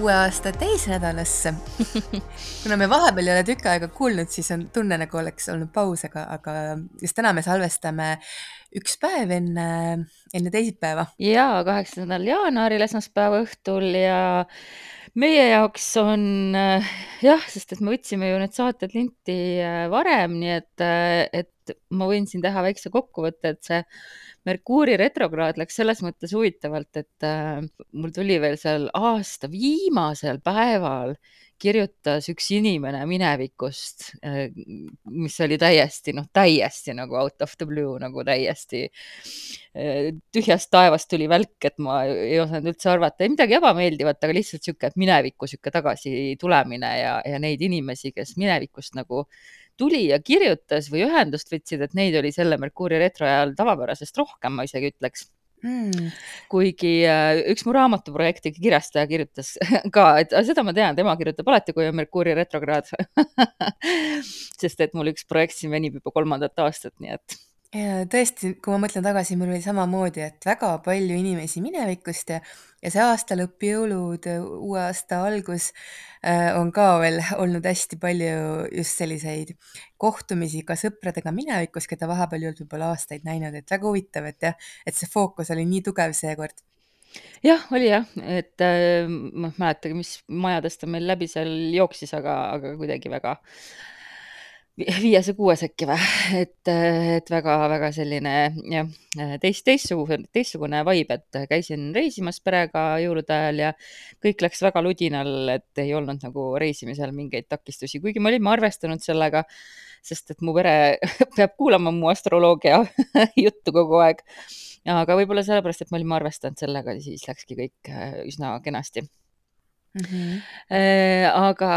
uue aasta teise nädalasse. kuna me vahepeal ei ole tükk aega kuulnud, siis on tunne, nagu oleks olnud paus, aga, aga just täna me salvestame üks päev enne, enne teisipäeva. ja kaheksandal jaanuaril esmaspäeva õhtul ja meie jaoks on jah, sest et me võtsime ju need saated linti äh, varem, nii et, äh, et ma võin siin teha väikse kokkuvõtte, et see Merkuuri retrokraad läks selles mõttes huvitavalt, et äh, mul tuli veel seal aasta viimasel päeval kirjutas üks inimene minevikust, äh, mis oli täiesti noh, täiesti nagu out of the blue nagu täiesti äh, tühjast taevast tuli välk, et ma ei osanud üldse arvata. Ei midagi ebameeldivat, aga lihtsalt sihuke minevikku sihuke tagasitulemine ja, ja neid inimesi, kes minevikust nagu tuli ja kirjutas või ühendust võtsid, et neid oli selle Merkuuri retro ajal tavapärasest rohkem, ma isegi ütleks. Mm.. kuigi äh, üks mu raamatuprojekti kirjastaja kirjutas ka, et seda ma tean, tema kirjutab alati, kui on Merkuuri retrokraad sest et mul üks projekt siin venib juba kolmandat aastat, nii et ja tõesti, kui ma mõtlen tagasi, mul oli samamoodi, et väga palju inimesi minevikust ja, ja see aasta lõpp, jõulud, uue aasta algus äh, on ka veel olnud hästi palju just selliseid kohtumisi ka sõpradega minevikus, keda vahepeal ei olnud võib-olla aastaid näinud, et väga huvitav, et jah, et see fookus oli nii tugev seekord. Jah, oli jah, et äh, ma ei mäletagi, mis majadest ta meil läbi seal jooksis, aga, aga kuidagi väga viies ja kuues äkki või, et, et väga-väga selline jah, teist, teistsugune, teistsugune vibe, et käisin reisimas perega jõulude ajal ja kõik läks väga ludinal, et ei olnud nagu reisimisel mingeid takistusi, kuigi me olime arvestanud sellega, sest et mu pere peab kuulama mu astroloogia juttu kogu aeg. aga võib-olla sellepärast, et me olime arvestanud sellega, siis läkski kõik üsna kenasti Mm -hmm. aga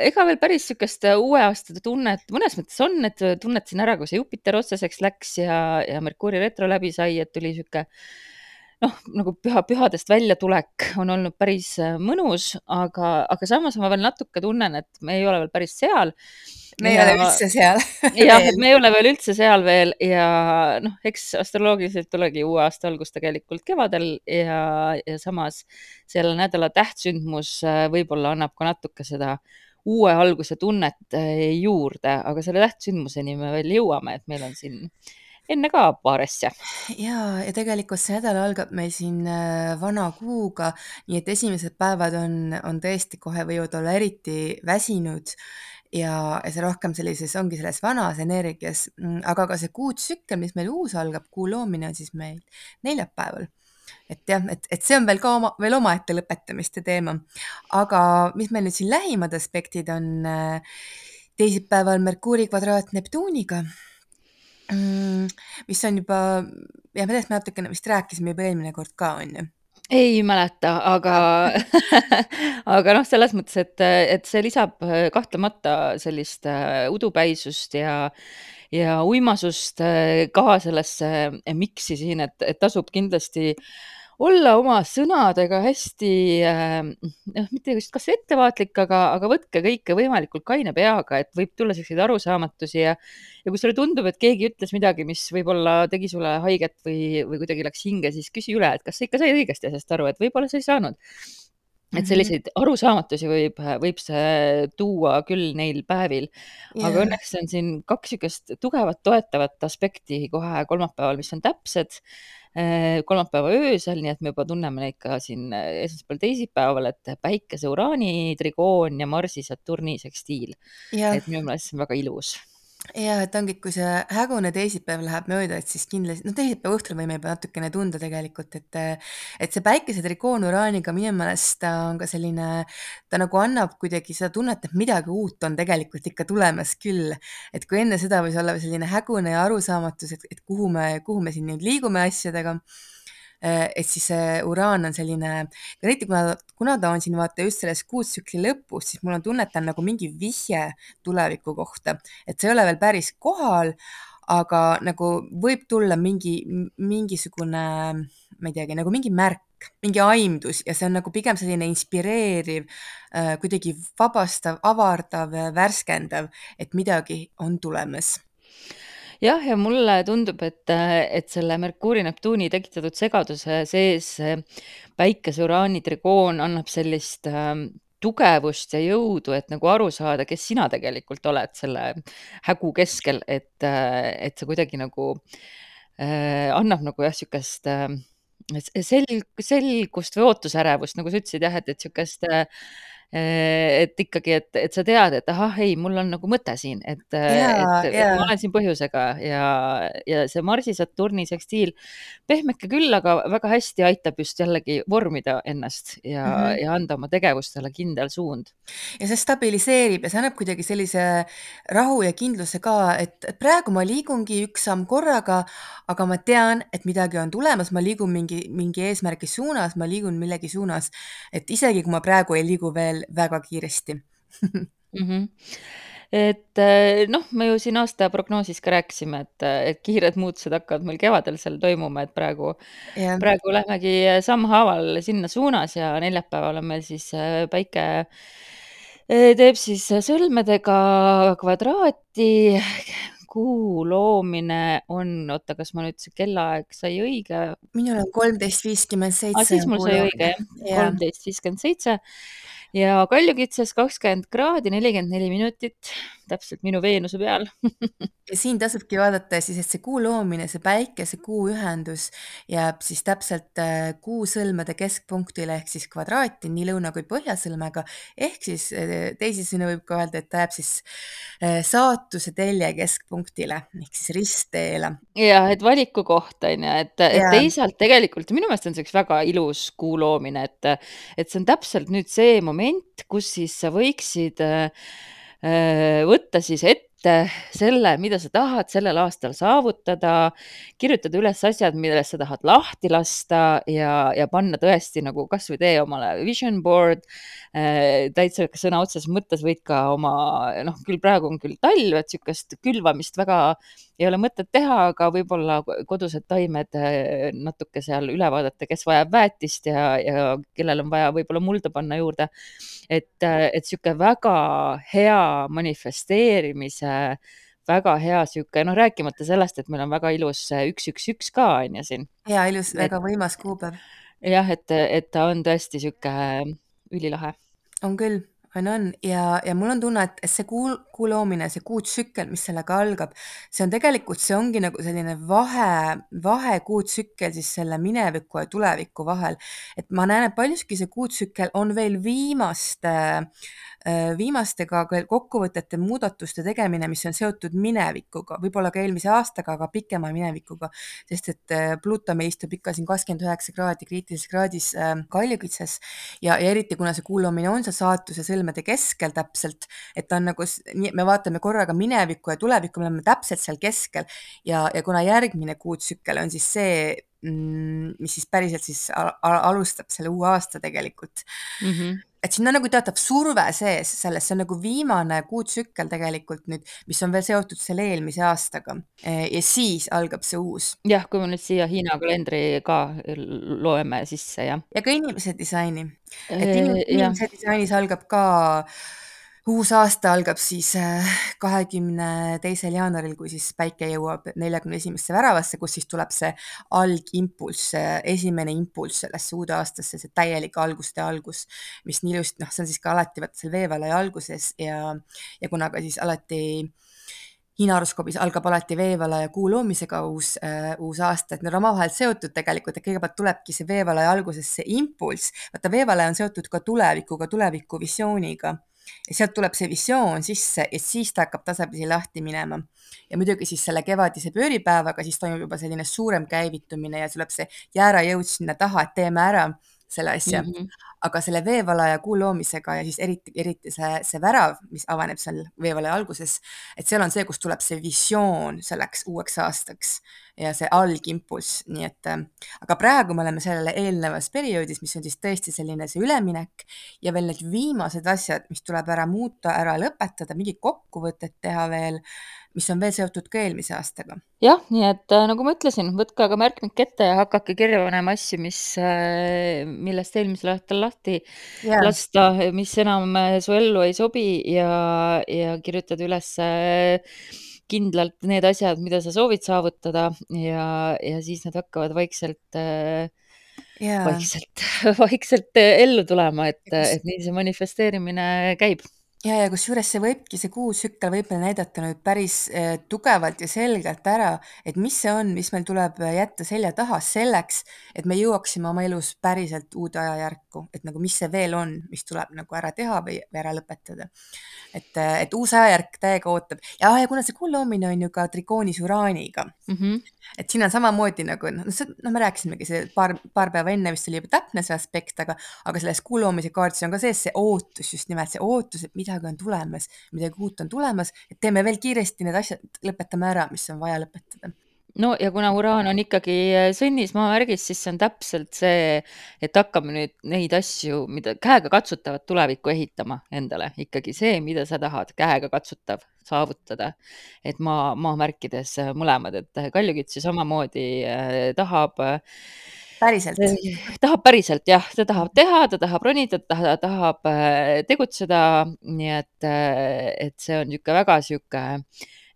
ega veel päris niisugust uue aasta tunnet mõnes mõttes on, et tunnetasin ära, kui see Jupiter otseseks läks ja, ja Merkuuri retro läbi sai, et tuli niisugune noh, nagu püha, pühadest väljatulek on olnud päris mõnus, aga, aga samas ma veel natuke tunnen, et me ei ole veel päris seal. Me ei ole üldse seal jah, et me ei ole veel üldse seal veel ja noh, eks astroloogiliselt olegi uue aasta algus tegelikult kevadel ja, ja samas selle nädala tähtsündmus äh, võib-olla annab ka natuke seda uue alguse tunnet äh, juurde, aga selle tähtsündmuseni me veel jõuame, et meil on siin enne ka paar asja. ja, ja tegelikult see nädal algab meil siin äh, vana kuuga, nii et esimesed päevad on, on tõesti kohe võivad olla eriti väsinud ja, ja see rohkem sellises, ongi selles vanas energias, mm, aga ka see kuutsükkel, mis meil uus algab, kuu loomine on siis meil neljapäeval. et jah, et, et see on veel ka oma, veel omaette lõpetamiste teema. aga mis meil nüüd siin lähimad aspektid on äh, teisipäeval Merkuuri kvadraat Neptuuniga mis on juba, jah, me sellest natukene vist rääkisime juba eelmine kord ka, on ju. Ei mäleta, aga aga noh, selles mõttes, et, et see lisab äh, kahtlemata sellist äh, udupäisust ja ja uimasust äh, ka sellesse miksi siin, et, et tasub kindlasti äh, olla oma sõnadega hästi äh, noh, mitte just kas ettevaatlik, aga, aga võtke kõike võimalikult kaine peaga, et võib tulla selliseid arusaamatusi ja ja kui sulle tundub, et keegi ütles midagi, mis võib-olla tegi sulle haiget või, või kuidagi läks hinge, siis küsi üle, et kas sa ikka said õigesti asjast aru, et võib-olla sa ei saanud et mhm. selliseid arusaamatusi võib, võib see tuua küll neil päevil, aga yeah. õnneks on siin kaks niisugust tugevat toetavat aspekti kohe kolmapäeval, mis on täpsed Äh, kolmapäeva öösel, nii et me juba tunneme neid ka siin äh, esmaspäeval, teisipäeval, et päikese uraani trigoon ja Marsi Saturni sekstiil. et minu meelest see on väga ilus ja et ongi, kui see hägune teisipäev läheb mööda, et siis kindlasti, noh, teisipäeva õhtul võime juba natukene tunda tegelikult, et et see päikese trikoon uraaniga minu meelest ta on ka selline, ta nagu annab kuidagi seda tunnet, et midagi uut on tegelikult ikka tulemas küll. et kui enne seda võis olla selline hägune ja arusaamatus, et, et kuhu me, kuhu me siin nüüd liigume asjadega et siis uraan on selline, eriti kuna, kuna ta on siin vaata just selles kuutsükli lõpus, siis mul on tunne, et ta on nagu mingi vihje tuleviku kohta, et see ei ole veel päris kohal, aga nagu võib tulla mingi, mingisugune, ma ei teagi, nagu mingi märk, mingi aimdus ja see on nagu pigem selline inspireeriv, äh, kuidagi vabastav, avardav, värskendav, et midagi on tulemas jah, ja mulle tundub, et, et selle Merkuuri-Neptuuni tekitatud segaduse sees Päikese-Uraani trigoon annab sellist äh, tugevust ja jõudu, et nagu aru saada, kes sina tegelikult oled selle hägu keskel, et, et see kuidagi nagu äh, annab nagu jah, niisugust äh, selg, selgust või ootusärevust, nagu sa ütlesid jah, et, et niisugust äh, et ikkagi, et, et sa tead, et ahah, ei, mul on nagu mõte siin, et, et, et ma olen siin põhjusega ja, ja see Marsi-Saturni sekstiil pehmeke küll, aga väga hästi aitab just jällegi vormida ennast ja mm. -hmm. ja anda oma tegevustele kindel suund. ja see stabiliseerib ja see annab kuidagi sellise rahu ja kindluse ka, et, et praegu ma liigungi üks samm korraga, aga ma tean, et midagi on tulemas, ma liigun mingi, mingi eesmärgi suunas, ma liigun millegi suunas. et isegi kui ma praegu ei liigu veel väga kiiresti mm. -hmm. et eh, noh, me ju siin aasta prognoosis ka rääkisime, et, et kiired muutused hakkavad meil kevadel seal toimuma, et praegu, praegu lähmegi sammhaaval sinna suunas ja neljapäeval on meil siis eh, päike eh, teeb siis sõlmedega kvadraati. kuu loomine on, oota, kas ma nüüd see kellaaeg sai õige? minul on kolmteist viiskümmend seitse siis mul sai õige jah, kolmteist viiskümmend seitse ja kaljukitses kakskümmend kraadi, nelikümmend neli minutit, täpselt minu Veenuse peal ja siin tasubki vaadata siis, et see kuu loomine, see päikese-kuu ühendus jääb siis täpselt äh, kuu sõlmede keskpunktile ehk siis kvadraati nii lõuna kui põhjasõlmega. ehk siis äh, teisisõnu võib ka öelda, et ta jääb siis äh, saatuse telje keskpunktile ehk siis ristteele. jah, et valiku koht on ju, et, et ja, teisalt tegelikult minu meelest on see üks väga ilus kuu loomine, et, et see on täpselt nüüd see moment, kus siis sa võiksid äh, võtta siis ette selle, mida sa tahad sellel aastal saavutada, kirjutada üles asjad, millest sa tahad lahti lasta ja, ja panna tõesti nagu kasvõi tee omale vision board äh,. täitsa sõna otseses mõttes võid ka oma, noh, küll praegu on küll talv, et niisugust külvamist väga ei ole mõtet teha, aga võib-olla kodused taimed äh, natuke seal üle vaadata, kes vajab väetist ja, ja kellel on vaja võib-olla mulda panna juurde. et, äh, et niisugune väga hea manifesteerimise, väga hea niisugune, noh, rääkimata sellest, et meil on väga ilus üks, üks, üks ka on ju siin. ja ilus, väga võimas kuupäev. jah, et, et ta on tõesti niisugune ülilahe. on küll on, on ja, ja mul on tunne, et see kuu, kuu loomine, see kuutsükkel, mis sellega algab, see on tegelikult, see ongi nagu selline vahe, vahekuutsükkel siis selle mineviku ja tuleviku vahel. et ma näen, et paljuski see kuutsükkel on veel viimaste äh, viimastega kokkuvõtete, muudatuste tegemine, mis on seotud minevikuga, võib-olla ka eelmise aastaga, aga pikema minevikuga, sest et äh, Pluto meil istub ikka siin kakskümmend üheksa kraadi kriitilises kraadis äh, kaljukitses. Ja, ja eriti kuna see kuu loomine on see saatuse sõlmede keskel täpselt, et ta on nagu, me vaatame korraga minevikku ja tulevikku, me oleme täpselt seal keskel. Ja, ja kuna järgmine kuutsükkel on siis see, mm, mis siis päriselt siis alustab selle uue aasta tegelikult. Mm. -hmm et siin on nagu teatav surve sees selles, see on nagu viimane kuutsükkel tegelikult nüüd, mis on veel seotud selle eelmise aastaga. ja siis algab see uus. jah, kui me nüüd siia Hiina kalendri ka loeme sisse, jah. ja ka inimese disaini, et Äh, inim, jah. inimese disainis algab ka uus aasta algab siis kahekümne teisel jaanuaril, kui siis päike jõuab neljakümne esimesse väravasse, kus siis tuleb see algimpulss, esimene impulss sellesse uude aastasse, see täielik alguste algus, mis nii ilusti, noh, see on siis ka alati vaata seal veevalaja alguses ja, ja kuna ka siis alati Hiina horoskoobis algab alati veevalaja kuu loomisega uus äh,, uus aasta, et need on omavahel seotud tegelikult, et kõigepealt tulebki see veevalaja alguses see impulss, vaata veevalaja on seotud ka tulevikuga, tulevikuvisiooniga ja sealt tuleb see visioon sisse ja siis ta hakkab tasapisi lahti minema. ja muidugi siis selle kevadise pööripäevaga siis toimub juba selline suurem käivitumine ja tuleb see jäärajõud sinna taha, et teeme ära selle asja mm. -hmm. aga selle veevalaja kuu loomisega ja siis eriti, eriti see, see värav, mis avaneb seal veevalaja alguses, et seal on see, kus tuleb see visioon selleks uueks aastaks ja see algimpulss, nii et aga praegu me oleme sellele eelnevas perioodis, mis on siis tõesti selline see üleminek ja veel need viimased asjad, mis tuleb ära muuta, ära lõpetada, mingid kokkuvõtted teha veel, mis on veel seotud ka eelmise aastaga. jah, nii et nagu ma ütlesin, võtke aga märkmik ette ja hakake kirja panema asju, mis, millest eelmisel aastal lahti yeah. lasta, mis enam su ellu ei sobi ja, ja kirjutada üles kindlalt need asjad, mida sa soovid saavutada ja, ja siis nad hakkavad vaikselt äh, Jaa. vaikselt vaikselt ellu tulema, et, et nii see manifesteerimine käib. Ja, ja kusjuures see võibki, see kuutsükkel võib meile näidata nüüd päris äh, tugevalt ja selgelt ära, et mis see on, mis meil tuleb jätta selja taha selleks, et me jõuaksime oma elus päriselt uude ajajärku, et nagu mis see veel on, mis tuleb nagu ära teha või, või ära lõpetada. et, et uus ajajärk täiega ootab ja, ja kuna see kuu loomine on ju ka trikoonis Uraaniga mm, -hmm. et siin on samamoodi nagu noh, noh, me rääkisimegi see paar, paar päeva enne vist oli juba täpne see aspekt, aga, aga selles kuu loomise kaardis on ka sees see ootus, just nimelt see ootus, et midagi on tulemas, midagi uut on tulemas, et teeme veel kiiresti need asjad, lõpetame ära, mis on vaja lõpetada no ja kuna uraan on ikkagi sõnnis maamärgis, siis see on täpselt see, et hakkame nüüd neid asju, mida käegakatsutavat tulevikku ehitama endale, ikkagi see, mida sa tahad, käegakatsutav saavutada. et maa, maamärkides mõlemad, et Kaljukits ju samamoodi äh, tahab äh, päriselt? tahab päriselt jah, ta tahab teha, ta tahab ronida, ta tahab äh, tegutseda, nii et, äh, et see on niisugune väga niisugune,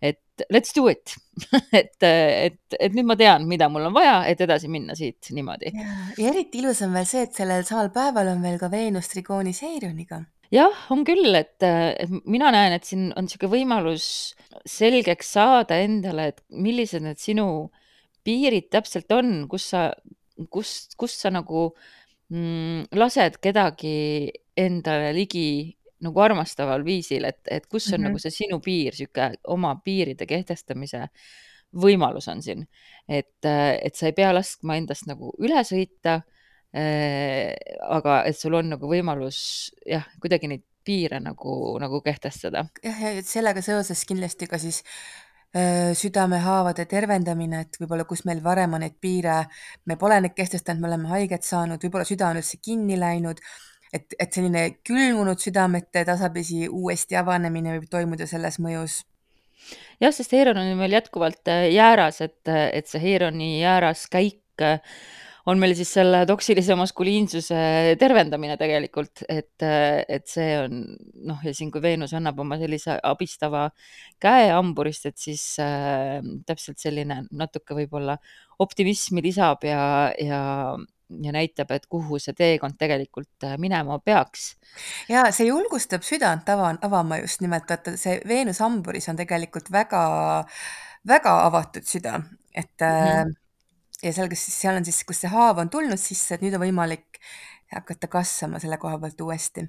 et let's do it et, et, et nüüd ma tean, mida mul on vaja, et edasi minna siit niimoodi. ja eriti ilus on veel see, et sellel samal päeval on veel ka Veenus trigoonis Eirioniga. jah, on küll, et, et mina näen, et siin on niisugune võimalus selgeks saada endale, et millised need sinu piirid täpselt on, kus sa kust, kust sa nagu mm, lased kedagi endale ligi nagu armastaval viisil, et, et kus on mm -hmm. nagu see sinu piir, sihuke oma piiride kehtestamise võimalus on siin. et, et sa ei pea laskma endast nagu üle sõita äh,. aga et sul on nagu võimalus jah, kuidagi neid piire nagu, nagu kehtestada. jah, ja sellega seoses kindlasti ka siis südamehaavade tervendamine, et võib-olla kus meil varem on neid piire, me pole neid kehtestanud, me oleme haiget saanud, võib-olla süda on üldse kinni läinud, et, et selline külmunud südamete tasapisi uuesti avanemine võib toimuda selles mõjus. jah, sest Heiron on meil jätkuvalt äh, jääras, et, et see Heironi jääras käik äh, on meil siis selle toksilise maskuliinsuse tervendamine tegelikult, et, et see on noh, ja siin, kui Veenus annab oma sellise abistava käe hamburist, et siis äh, täpselt selline natuke võib-olla optimismi lisab ja, ja ja näitab, et kuhu see teekond tegelikult äh, minema peaks. ja see julgustab südant ava, avama just nimelt, vaata see Veenus hamburis on tegelikult väga, väga avatud süda, et mm -hmm ja seal, kus siis, seal on siis, kus see haav on tulnud sisse, et nüüd on võimalik hakata kasvama selle koha pealt uuesti.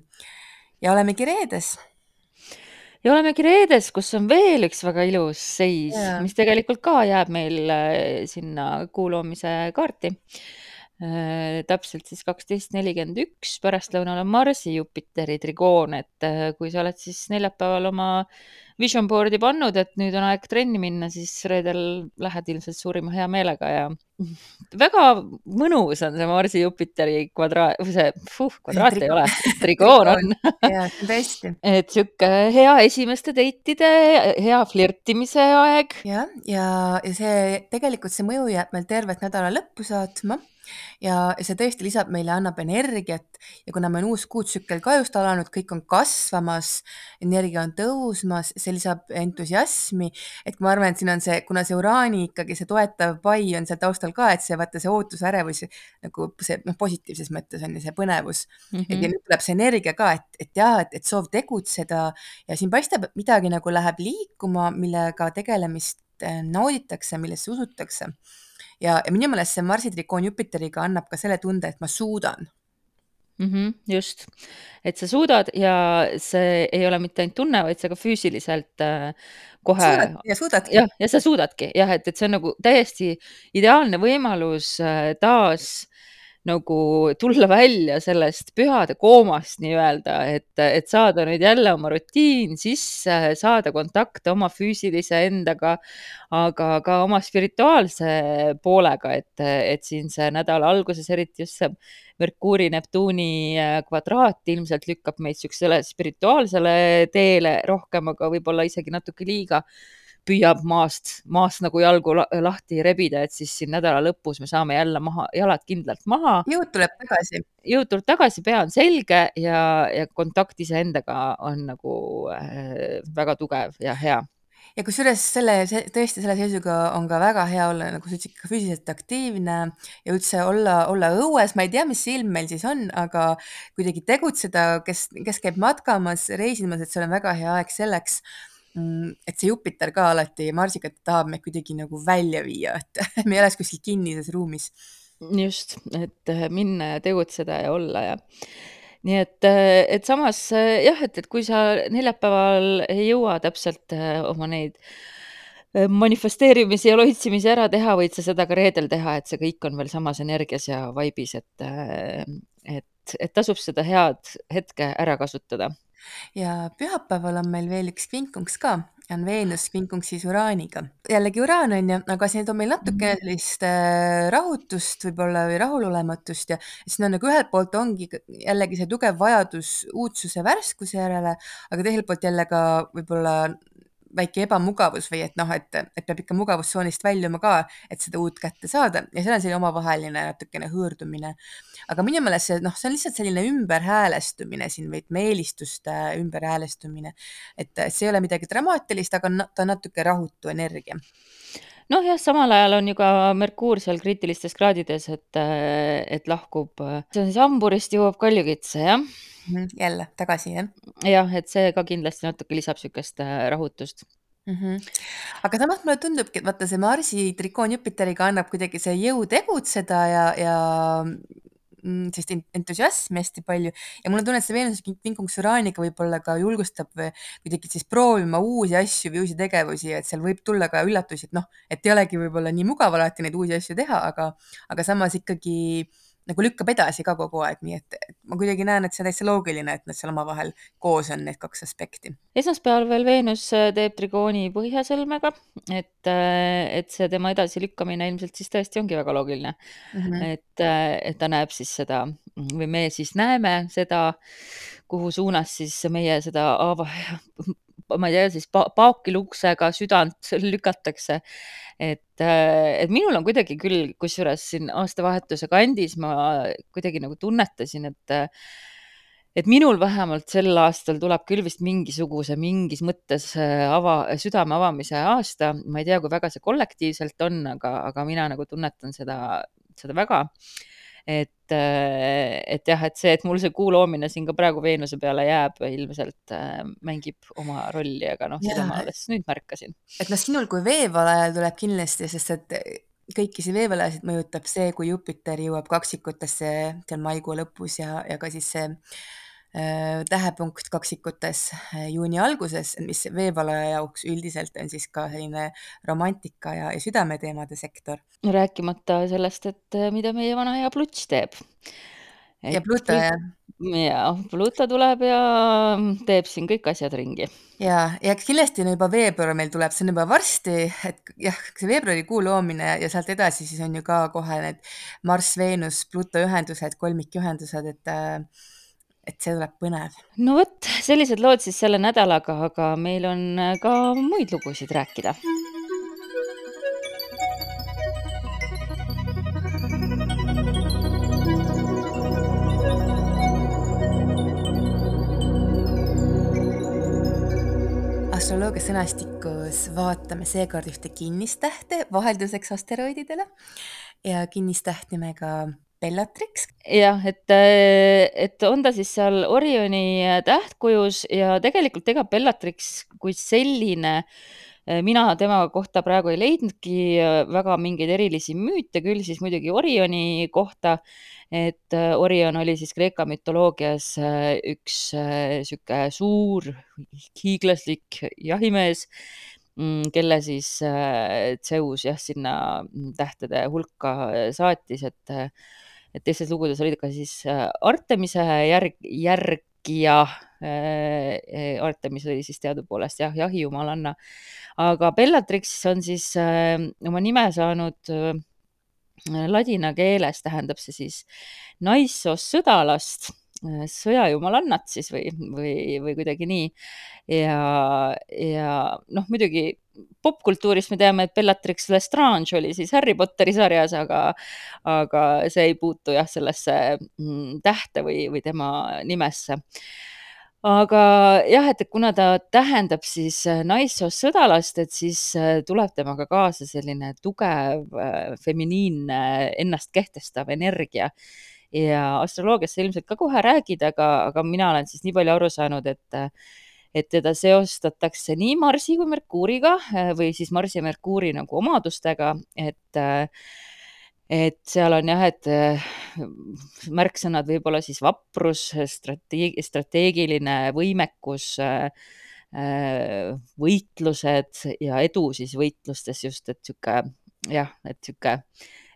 ja olemegi reedes. ja olemegi reedes, kus on veel üks väga ilus seis, mis tegelikult ka jääb meil äh, sinna kuu loomise kaarti äh, täpselt siis kaksteist nelikümmend üks pärastlõunal on Marsi Jupiteri trigoon, et äh, kui sa oled siis neljapäeval oma vision board'i pannud, et nüüd on aeg trenni minna, siis reedel lähed ilmselt suurima heameelega ja väga mõnus on see Marsi Jupiteri kvadraat, või see, puh, kvadraat ei ole, trigoon on tõesti. et sihuke hea esimeste date'ide, hea flirtimise aeg. ja, ja, ja see tegelikult see mõju jääb meil tervet nädala lõppu saatma ja see tõesti lisab meile, annab energiat ja kuna meil on uus kuutsükkel ka just alanud, kõik on kasvamas, energia on tõusmas, see lisab entusiasmi, et ma arvan, et siin on see, kuna see uraani ikkagi see toetav pai on seal taustal ka, et see vaata see ootusärevus nagu see noh, positiivses mõttes on ju see põnevus mm. -hmm. ja nüüd tuleb see energia ka, et, et jaa, et, et soov tegutseda ja siin paistab, et midagi nagu läheb liikuma, millega tegelemist eh, nauditakse, millesse usutakse ja, ja minu meelest see Marsi trikoon Jupiteriga annab ka selle tunde, et ma suudan mm. -hmm, just, et sa suudad ja see ei ole mitte ainult tunne, vaid sa ka füüsiliselt äh, kohe. ja suudadki. jah, ja sa suudadki jah, et, et see on nagu täiesti ideaalne võimalus äh, taas nagu tulla välja sellest pühade koomast nii-öelda, et, et saada nüüd jälle oma rutiin sisse, saada kontakte oma füüsilise endaga, aga ka oma spirituaalse poolega, et, et siin see nädala alguses, eriti just see Merkuuri, Neptuuni äh, kvadraat ilmselt lükkab meid niisugusele spirituaalsele teele rohkem, aga võib-olla isegi natuke liiga püüab maast, maast nagu jalgu lahti rebida, et siis siin nädala lõpus me saame jälle maha, jalad kindlalt maha. jõud tuleb tagasi. jõud tuleb tagasi, pea on selge ja, ja kontakt iseendaga on nagu äh, väga tugev ja hea ja kusjuures selle, tõesti selle seisuga on ka väga hea olla, nagu sa ütlesid, ka füüsiliselt aktiivne ja üldse olla, olla õues, ma ei tea, mis ilm meil siis on, aga kuidagi tegutseda, kes, kes käib matkamas, reisimas, et see on väga hea aeg selleks et see Jupiter ka alati, Marsikat tahab meid kuidagi nagu välja viia, et me ei oleks kuskil kinnises ruumis. just, et minna ja tegutseda ja olla ja nii et, äh, et samas äh, jah, et, et kui sa neljapäeval ei jõua täpselt äh, oma neid manifesteerimisi ja loitsimisi ära teha, võid sa seda ka reedel teha, et see kõik on veel samas energias ja vaibis, et, et, et tasub seda head hetke ära kasutada. Ja pühapäeval on meil veel üks kvinkunks ka on Veenus kvinkungsis Uraaniga. jällegi Uraan on ju, aga see toob meil natukene sellist äh, rahutust võib-olla või rahulolematust ja siis no nagu ühelt poolt ongi jällegi see tugev vajadus uudsuse värskuse järele, aga teiselt poolt jälle ka võib-olla väike ebamugavus või et noh, et, et peab ikka mugavustsoonist väljuma ka, et seda uut kätte saada. Ja see on selline omavaheline natukene hõõrdumine. aga minu meelest see noh, see on lihtsalt selline ümberhäälestumine siin või ütleme eelistuste ümberhäälestumine, et see ei ole midagi dramaatilist, aga ta on natuke rahutu energia noh, jah, samal ajal on ju ka Merkuur seal kriitilistes kraadides, et, et lahkub, see on siis hamburist, jõuab kaljukitse, jah. -hmm. jälle tagasi, jah? jah, et see ka kindlasti natuke lisab niisugust äh, rahutust. -hmm. aga samas mulle tundubki, et vaata see Marsi trikoon Jupiteriga annab kuidagi see jõu tegutseda ja, ja sellist entusiasmi hästi palju. Ja mul on tunne, et see Veenuse kinkungs Uraaniga võib-olla ka julgustab kuidagi siis proovima uusi asju või uusi tegevusi, et seal võib tulla ka üllatusi, et noh, et ei olegi võib-olla nii mugav alati neid uusi asju teha, aga, aga samas ikkagi nagu lükkab edasi ka kogu aeg, nii et, et ma kuidagi näen, et see on täitsa loogiline, et nad seal omavahel koos on, need kaks aspekti. esmaspäeval veel Veenus äh, teeb trigooni Põhjasõlmega, et, äh, et see tema edasilükkamine ilmselt siis tõesti ongi väga loogiline mm. -hmm. et, äh, et ta näeb siis seda või me siis näeme seda, kuhu suunas siis meie seda ma ei tea, siis pa paakiluksega südant lükatakse. et, et minul on kuidagi küll, kusjuures siin aastavahetuse kandis ma kuidagi nagu tunnetasin, et et minul vähemalt sel aastal tuleb küll vist mingisuguse, mingis mõttes ava, südame avamise aasta. ma ei tea, kui väga see kollektiivselt on, aga, aga mina nagu tunnetan seda, seda väga et, äh, et jah, et see, et mul see kuu loomine siin ka praegu Veenuse peale jääb, ilmselt äh, mängib oma rolli, aga noh, seda ma alles nüüd märkasin. et noh, sinul kui veevalajal tuleb kindlasti, sest et kõiki siin veevalajasid mõjutab see, kui Jupiter jõuab kaksikutesse seal maikuu lõpus ja, ja ka siis see Äh, tähepunkt kaksikutes äh, juuni alguses, mis veevalaja jaoks üldiselt on siis ka selline romantika ja, ja südameteemade sektor. rääkimata sellest, et äh, mida meie vana hea Pluts teeb. ja Pluto jah? ja Pluto tuleb ja teeb siin kõik asjad ringi. ja, ja kindlasti no juba veebruar meil tuleb, see on juba varsti, et jah, see veebruarikuu loomine ja sealt edasi siis on ju ka kohe need Marss, Veenus, Pluto ühendused, kolmikühendused, et äh, et see tuleb põnev. no vot, sellised lood siis selle nädalaga, aga meil on äh, ka muid lugusid rääkida. astroloogia sõnastikus vaatame seekord ühte kinnistähte vahelduseks asteroididele ja kinnistäht nimega Bellatrix. jah, et, äh, et on ta siis seal Orioni tähtkujus ja tegelikult ega Bellatrix kui selline äh, mina tema kohta praegu ei leidnudki äh, väga mingeid erilisi müüte, küll siis muidugi Orioni kohta. et Orion oli siis Kreeka mütoloogias üks sihuke suur hiiglaslik jahimees, mm, kelle siis Zeus jah, sinna tähtede hulka saatis, et et teistes lugudes olid ka siis äh, Artemise järg, järgija. Äh, äh, Artemis oli siis teadupoolest jah, jahijumalanna, aga Bellatrix on siis oma nime saanud ladina keeles tähendab see siis naissoost sõdalast, sõjajumalannat siis või, või, või kuidagi nii. ja, ja noh, muidugi popkultuurist me teame, et Bellatrix Lestrange oli siis Harry Potteri sarjas, aga, aga see ei puutu jah, sellesse mm, tähte või, või tema nimesse. aga jah, et kuna ta tähendab siis naissoost sõdalast, et siis tuleb temaga kaasa selline tugev feminiinne ennast kehtestav energia. ja astroloogiast sa ilmselt ka kohe räägid, aga, aga mina olen siis nii palju aru saanud, et et teda seostatakse nii Marsi kui Merkuuriga või siis Marsi ja Merkuuri nagu omadustega, et et seal on jah, et märksõnad võib-olla siis vaprus, strateeg-, strateegiline võimekus, võitlused ja edu siis võitlustes just, et sihuke jah, et sihuke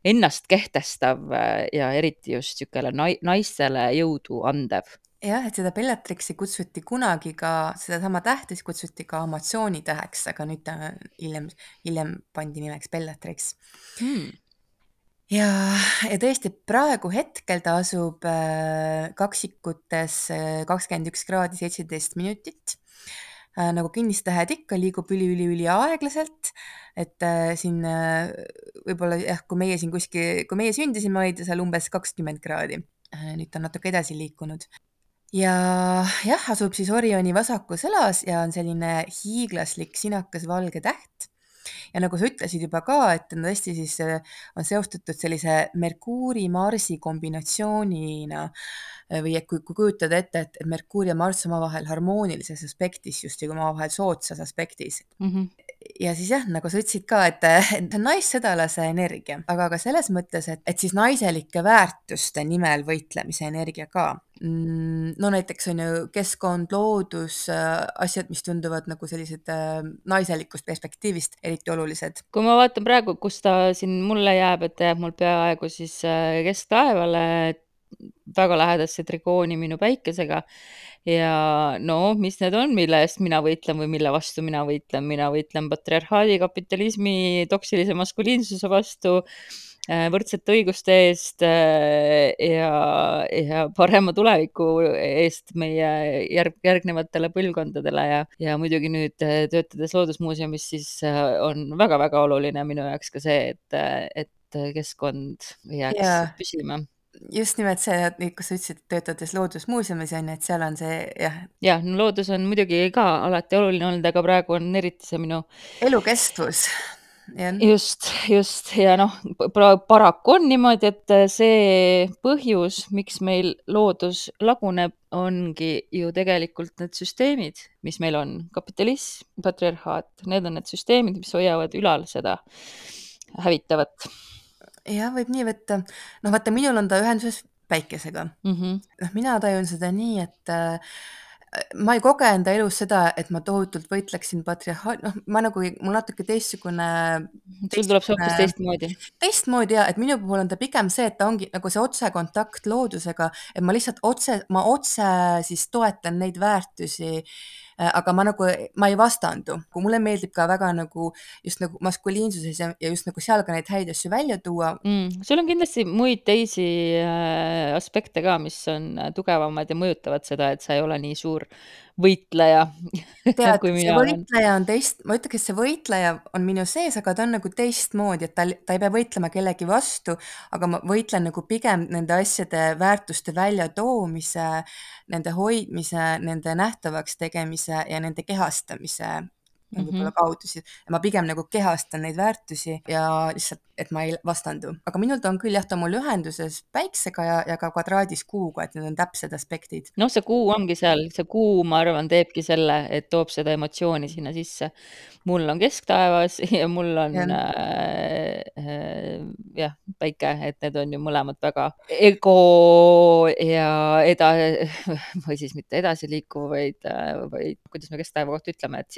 ennast kehtestav ja eriti just nai-, naistele jõudu andev. Jah, et seda Bellatrixi kutsuti kunagi ka, sedasama tähte siis kutsuti ka Amazzooni-täheks, aga nüüd ta hiljem, hiljem pandi nimeks Bellatrix Hmm. ja, ja tõesti praegu hetkel ta asub äh, kaksikutes kakskümmend üks kraadi seitseteist minutit äh,. nagu kinnistähed ikka, liigub üli-üli-üli aeglaselt, et äh, siin äh, võib-olla jah, kui meie siin kuskil, kui meie sündisime, oli ta seal umbes kakskümmend kraadi äh,. nüüd ta on natuke edasi liikunud ja jah, asub siis Orioni vasakus õlas ja on selline hiiglaslik sinakas valge täht. ja nagu sa ütlesid juba ka, et on tõesti siis, on seostatud sellise Merkuuri-Marsi kombinatsioonina või et kui, kui kujutada ette, et Merkuur ja Marss omavahel harmoonilises aspektis, justkui omavahel soodsas aspektis mm. -hmm. Ja siis jah, nagu sa ütlesid ka, et, et see on naissõdalase energia, aga ka selles mõttes, et, et siis naiselike väärtuste nimel võitlemise energia ka no näiteks on ju keskkond, loodus, asjad, mis tunduvad nagu sellised naiselikust perspektiivist eriti olulised. kui ma vaatan praegu, kus ta siin mulle jääb, et ta jääb mul peaaegu siis kesktaevale, väga lähedasse trikooni minu päikesega. Ja no mis need on, mille eest mina võitlen või mille vastu mina võitlen, mina võitlen patriarhaadi, kapitalismi, toksilise maskuliinsuse vastu võrdsete õiguste eest ja, ja parema tuleviku eest meie järg, järgnevatele põlvkondadele. Ja, ja muidugi nüüd töötades Loodusmuuseumis, siis on väga-väga oluline minu jaoks ka see, et, et keskkond jääks ja. püsima just nimelt see, kus sa ütlesid, töötades Loodusmuuseumis on ju, et seal on see jah. jah, no loodus on muidugi ka alati oluline olnud, aga praegu on eriti see minu elukestvus just, just ja noh, paraku on niimoodi, et see põhjus, miks meil loodus laguneb, ongi ju tegelikult need süsteemid, mis meil on, kapitalism, patriarhaat, need on need süsteemid, mis hoiavad ülal seda hävitavat. Jah, võib nii võtta. noh, vaata, minul on ta ühenduses päikesega mm. -hmm. noh, mina tajun seda nii, et äh, ma ei koge enda elus seda, et ma tohutult võitleksin patriarhaat, noh, ma nagu, mul natuke teistsugune. sul tuleb see hoopis teistmoodi. teistmoodi ja, et minu puhul on ta pigem see, et ta ongi nagu see otsekontakt loodusega, et ma lihtsalt otse, ma otse siis toetan neid väärtusi aga ma nagu, ma ei vastandu, kui mulle meeldib ka väga nagu just nagu maskuliinsuses ja, ja just nagu seal ka neid häid asju välja tuua mm,. sul on kindlasti muid teisi äh, aspekte ka, mis on tugevamad ja mõjutavad seda, et sa ei ole nii suur võitleja. Tead, see võitleja on teist, ma ütleks, et see võitleja on minu sees, aga ta on nagu teistmoodi, et ta, ta ei pea võitlema kellegi vastu, aga ma võitlen nagu pigem nende asjade väärtuste väljatoomise, nende hoidmise, nende nähtavaks tegemise ja nende kehastamise mm -hmm. võib-olla kaudu siis. ma pigem nagu kehastan neid väärtusi ja lihtsalt, et ma ei vastandu, aga minul ta on küll jah, ta on mul ühenduses päiksega ja, ja ka kvadraadis kuuga, et need on täpsed aspektid. noh, see kuu ongi seal, see kuu, ma arvan, teebki selle, et toob seda emotsiooni sinna sisse. mul on kesktaevas ja mul on ja. äh, äh, jah, päike, et need on ju mõlemad väga ego ja eda- või siis mitte edasiliikuv, vaid, vaid kuidas me kesktaeva kohta ütleme, et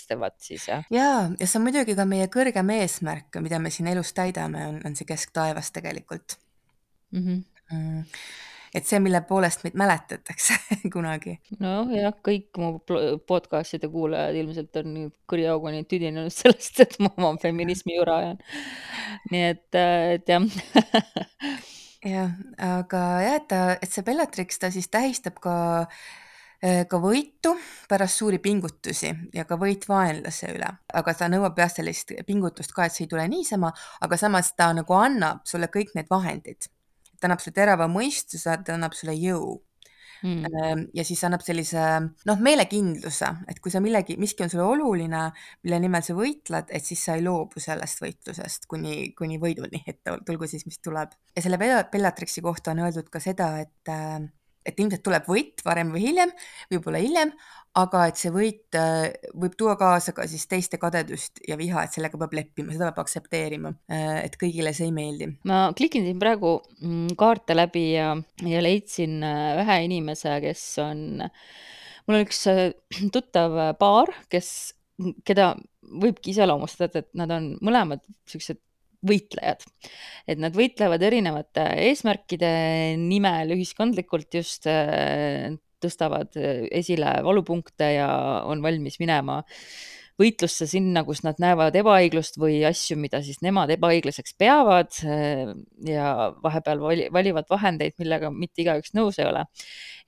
silmapaistevad siis jah. ja, ja see on muidugi ka meie kõrgem eesmärk, mida me siin elus täidame, on, on see kesktaevas tegelikult mm. -hmm. Mm. et see, mille poolest meid mäletatakse kunagi. nojah, kõik mu podcast'ide kuulajad ilmselt on nüüd kõriauguni tüdinenud sellest, et ma oma feminismi jura ajan. nii et, et jah jah, aga jah, et ta, et see Bellatrix, ta siis tähistab ka Äh, ka võitu pärast suuri pingutusi ja ka võit vaenlase üle, aga ta nõuab jah, sellist pingutust ka, et see ei tule niisama, aga samas ta nagu annab sulle kõik need vahendid. ta annab sulle terava mõistuse, ta annab sulle jõu. Mm. Ja siis annab sellise noh, meelekindluse, et kui sa millegi miski on sulle oluline, mille nimel sa võitled, et siis sa ei loobu sellest võitlusest kuni kuni võiduni, et tulgu siis, mis tuleb. Ja selle Bella Bellatrixi kohta on öeldud ka seda, et et ilmselt tuleb võit varem või hiljem, võib-olla hiljem, aga et see võit võib tuua kaasa ka siis teiste kadedust ja viha, et sellega peab leppima, seda peab aktsepteerima, et kõigile see ei meeldi. ma klikin siin praegu mm, kaarte läbi ja, ja leidsin ühe inimese, kes on, mul on üks tuttav paar, kes, keda võibki iseloomustada, et nad on mõlemad siuksed võitlejad. et nad võitlevad erinevate eesmärkide nimel ühiskondlikult just tõstavad esile valupunkte ja on valmis minema võitlusse sinna, kus nad näevad ebaõiglust või asju, mida siis nemad ebaõiglaseks peavad ja vahepeal vali, valivad vahendeid, millega mitte igaüks nõus ei ole.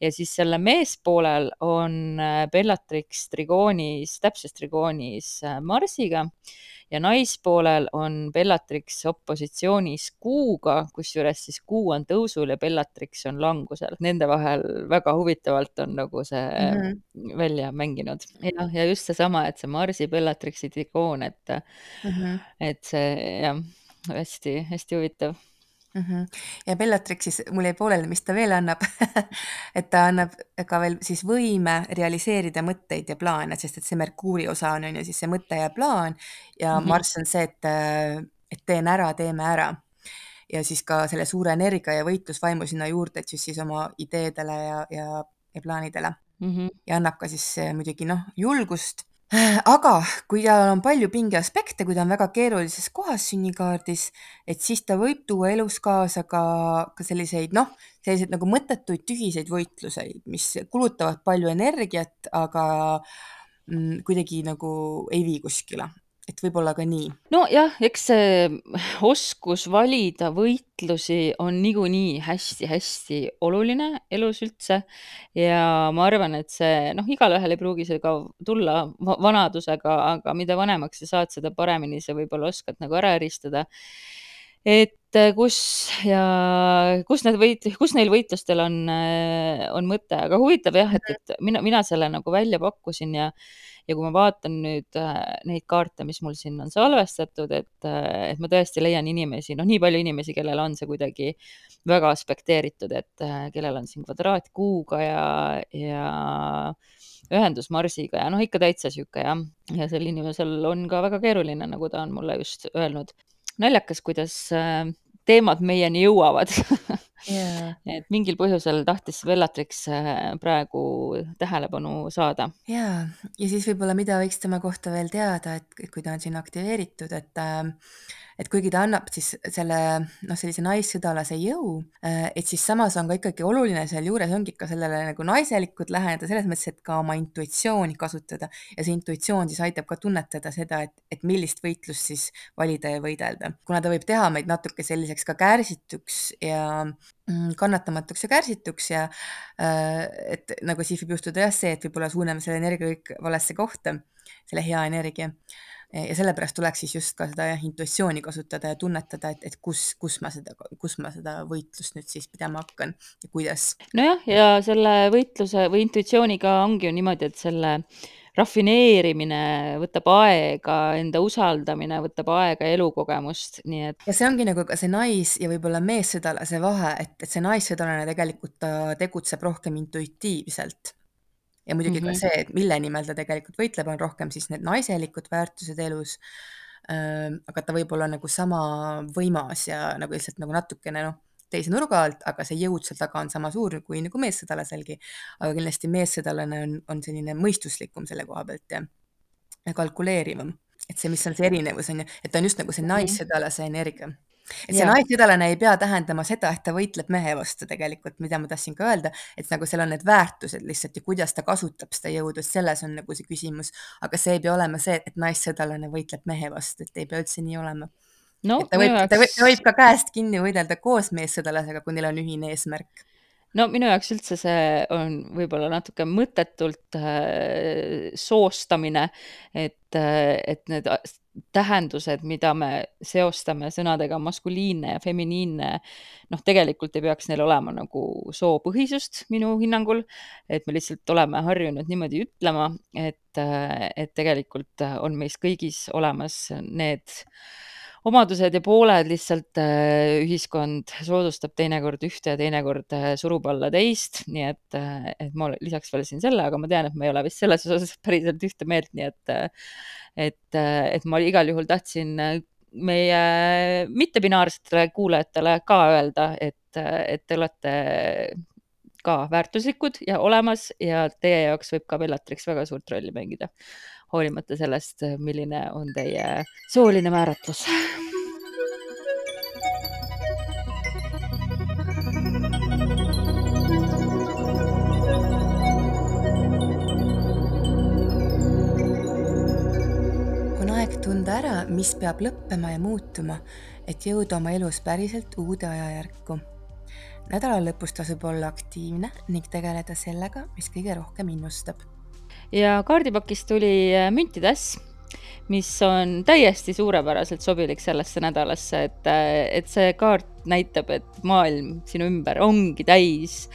ja siis selle meespoolel on Bellatrix trigoonis, täpses trigoonis Marsiga ja naispoolel on Bellatrix opositsioonis Kuuga, kusjuures siis Kuu on tõusul ja Bellatrix on langusel. Nende vahel väga huvitavalt on nagu see mm -hmm. välja mänginud. jah, ja just seesama, et see Marsi Bellatrixi trigoon, et mm, -hmm. et see jah, hästi-hästi huvitav mm. -hmm. ja Bellatrixis mul jäi pooleli, mis ta veel annab et ta annab ka veel siis võime realiseerida mõtteid ja plaane, sest et see Merkuuri osa on, on ju siis see mõte ja plaan ja mm -hmm. Marss on see, et, et teen ära, teeme ära. ja siis ka selle suure energia ja võitlusvaimu sinna juurde, et siis, siis oma ideedele ja, ja, ja plaanidele mm. -hmm. ja annab ka siis muidugi noh, julgust aga kui tal on palju pingeaspekte, kui ta on väga keerulises kohas sünnikaardis, et siis ta võib tuua elus kaasa ka, ka selliseid noh, selliseid nagu mõttetuid tühiseid võitluseid, mis kulutavad palju energiat, aga mm, kuidagi nagu ei vii kuskile et võib-olla ka nii. nojah, eks see oskus valida võitlusi on niikuinii hästi-hästi oluline elus üldse ja ma arvan, et see noh, igalühel ei pruugi see ka tulla vanadusega, aga mida vanemaks sa saad, seda paremini sa võib-olla oskad nagu ära eristada. Et kus ja kus need võit-, kus neil võitlustel on, on mõte, aga huvitav jah, et, et mina, mina selle nagu välja pakkusin ja ja kui ma vaatan nüüd äh, neid kaarte, mis mul siin on salvestatud, et, äh, et ma tõesti leian inimesi, noh, nii palju inimesi, kellel on see kuidagi väga aspekteeritud, et äh, kellel on siin kvadraat kuuga ja, ja ühendus Marsiga ja noh, ikka täitsa sihuke jah, ja sel inimesel on ka väga keeruline, nagu ta on mulle just öelnud. Naljakas, kuidas teemad meieni jõuavad yeah. et mingil põhjusel tahtis Bellatrix äh, praegu tähelepanu saada. ja, ja siis võib-olla, mida võiks tema kohta veel teada, et kui ta on siin aktiveeritud, et äh, et kuigi ta annab siis selle noh, sellise naissõdalase jõu, äh, et siis samas on ka ikkagi oluline sealjuures ongi ka sellele nagu naiselikult läheneda selles mõttes, et ka oma intuitsiooni kasutada. Ja see intuitsioon siis aitab ka tunnetada seda, et, et millist võitlust siis valida ja võidelda, kuna ta võib teha meid natuke selliseks ka kärsituks ja mm, kannatamatuks ja kärsituks ja äh, et nagu siis võib juhtuda jah see, et võib-olla suuname selle energia kõik valesse kohta, selle hea energia ja sellepärast tuleks siis just ka seda jah, intuitsiooni kasutada ja tunnetada, et, et kus, kus ma seda, kus ma seda võitlust nüüd siis pidama hakkan ja kuidas. nojah, ja selle võitluse või intuitsiooniga ongi ju niimoodi, et selle rafineerimine võtab aega, enda usaldamine võtab aega, elukogemust, nii et. ja see ongi nagu ka see nais- ja võib-olla meessõdalase vahe, et, et see naissõdalane tegelikult ta tegutseb rohkem intuitiivselt ja muidugi mm -hmm. ka see, et mille nimel ta tegelikult võitleb, on rohkem siis need naiselikud väärtused elus. aga ta võib olla nagu sama võimas ja nagu lihtsalt nagu natukene noh, teise nurga alt, aga see jõud seal taga on sama suur kui nagu meessõdalaselgi. aga kindlasti meessõdalane on, on selline mõistuslikum selle koha pealt ja, ja kalkuleerivam, et see, mis on see erinevus on ju, et ta on just nagu see naissõdalase energia et see naissõdalane ei pea tähendama seda, et ta võitleb mehe vastu tegelikult, mida ma tahtsin ka öelda, et nagu seal on need väärtused lihtsalt ja kuidas ta kasutab seda jõudu, selles on nagu see küsimus. aga see ei pea olema see, et naissõdalane võitleb mehe vastu, et ei pea üldse nii olema no,. ta võib, ta võib, ta võib ka käest kinni võidelda koos meessõdalasega, kui neil on ühine eesmärk no minu jaoks üldse see on võib-olla natuke mõttetult äh, soostamine, et äh,, et need tähendused, mida me seostame sõnadega maskuliinne ja feminiinne, noh, tegelikult ei peaks neil olema nagu soopõhisust minu hinnangul. et me lihtsalt oleme harjunud niimoodi ütlema, et, et tegelikult on meis kõigis olemas need omadused ja pooled, lihtsalt ühiskond soodustab teinekord ühte ja teinekord surub alla teist, nii et, et ma lisaks veel siin selle, aga ma tean, et me ei ole vist selles osas päriselt ühte meelt, nii et et, et ma igal juhul tahtsin meie mittebinaarsetele kuulajatele ka öelda, et, et te olete ka väärtuslikud ja olemas ja teie jaoks võib ka Bellatrix väga suurt rolli mängida, hoolimata sellest, milline on teie sooline määratlus. tunda ära, mis peab lõppema ja muutuma, et jõuda oma elus päriselt uude ajajärku. nädala lõpus tasub olla aktiivne ning tegeleda sellega, mis kõige rohkem innustab. Ja kaardipakist tuli äh, müntidäss, mis on täiesti suurepäraselt sobilik sellesse nädalasse, et, äh, et see kaart näitab, et maailm sinu ümber ongi täis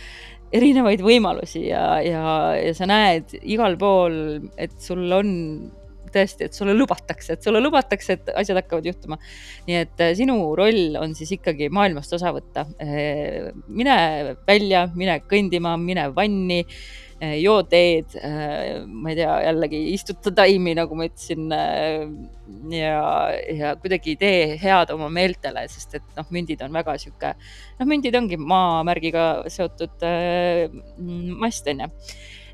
erinevaid võimalusi ja, ja, ja sa näed igal pool, et sul on tõesti, et sulle lubatakse, et sulle lubatakse, et asjad hakkavad juhtuma. nii et äh, sinu roll on siis ikkagi maailmast osa võtta. Mine välja, mine kõndima, mine vanni, joo teed, ma ei tea, jällegi istuta taimi, nagu ma ütlesin. ja, ja kuidagi tee head oma meeltele, sest et noh, mündid on väga sihuke, noh, mündid ongi maamärgiga seotud mast, onju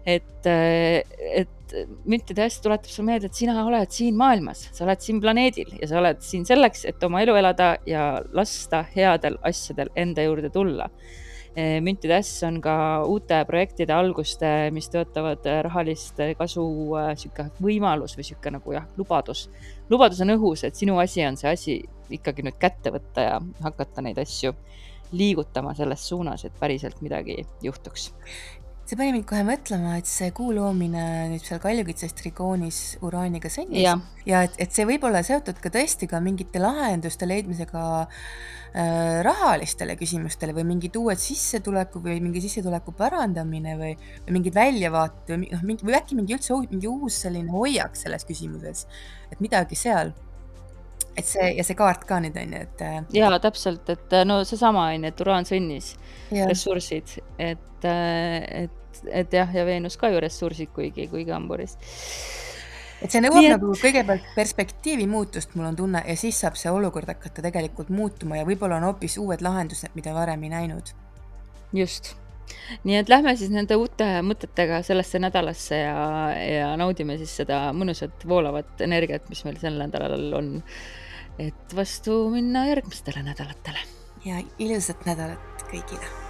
et, et müntide hästi tuletab sulle meelde, et sina oled siin maailmas, sa oled siin planeedil ja sa oled siin selleks, et oma elu elada ja lasta headel asjadel enda juurde tulla. Eh, müntide äss on ka uute projektide alguste, mis tõotavad rahalist kasu, eh, sihuke võimalus või sihuke nagu jah, lubadus. lubadus on õhus, et sinu asi on see asi ikkagi nüüd kätte võtta ja hakata neid asju liigutama selles suunas, et päriselt midagi juhtuks see pani mind kohe mõtlema, et see kuu loomine nüüd seal Kaljukitses trigoonis uraaniga sõnnis ja, ja et, et see võib olla seotud ka tõesti ka mingite lahenduste leidmisega äh, rahalistele küsimustele või mingid uued sissetuleku või mingi sissetuleku parandamine või, või mingid väljavaated või noh, mingi või äkki mingi üldse mingi uus selline hoiak selles küsimuses, et midagi seal et see ja see kaart ka nüüd on ju, et. Äh, ja täpselt, et no seesama on ju, et uraan sõnnis, ressursid, et et, äh, et, et jah, ja Veenus ka ju ressursid, kuigi, kuigi hamburis. et see nõuab et... nagu kõigepealt perspektiivi muutust, mul on tunne, ja siis saab see olukord hakata tegelikult muutuma ja võib-olla on hoopis uued lahendused, mida varem ei näinud. just nii et lähme siis nende uute mõtetega sellesse nädalasse ja, ja naudime siis seda mõnusat voolavat energiat, mis meil sel nädalal on. Et vastu minna järgmistele nädalatele. ja ilusat nädalat kõigile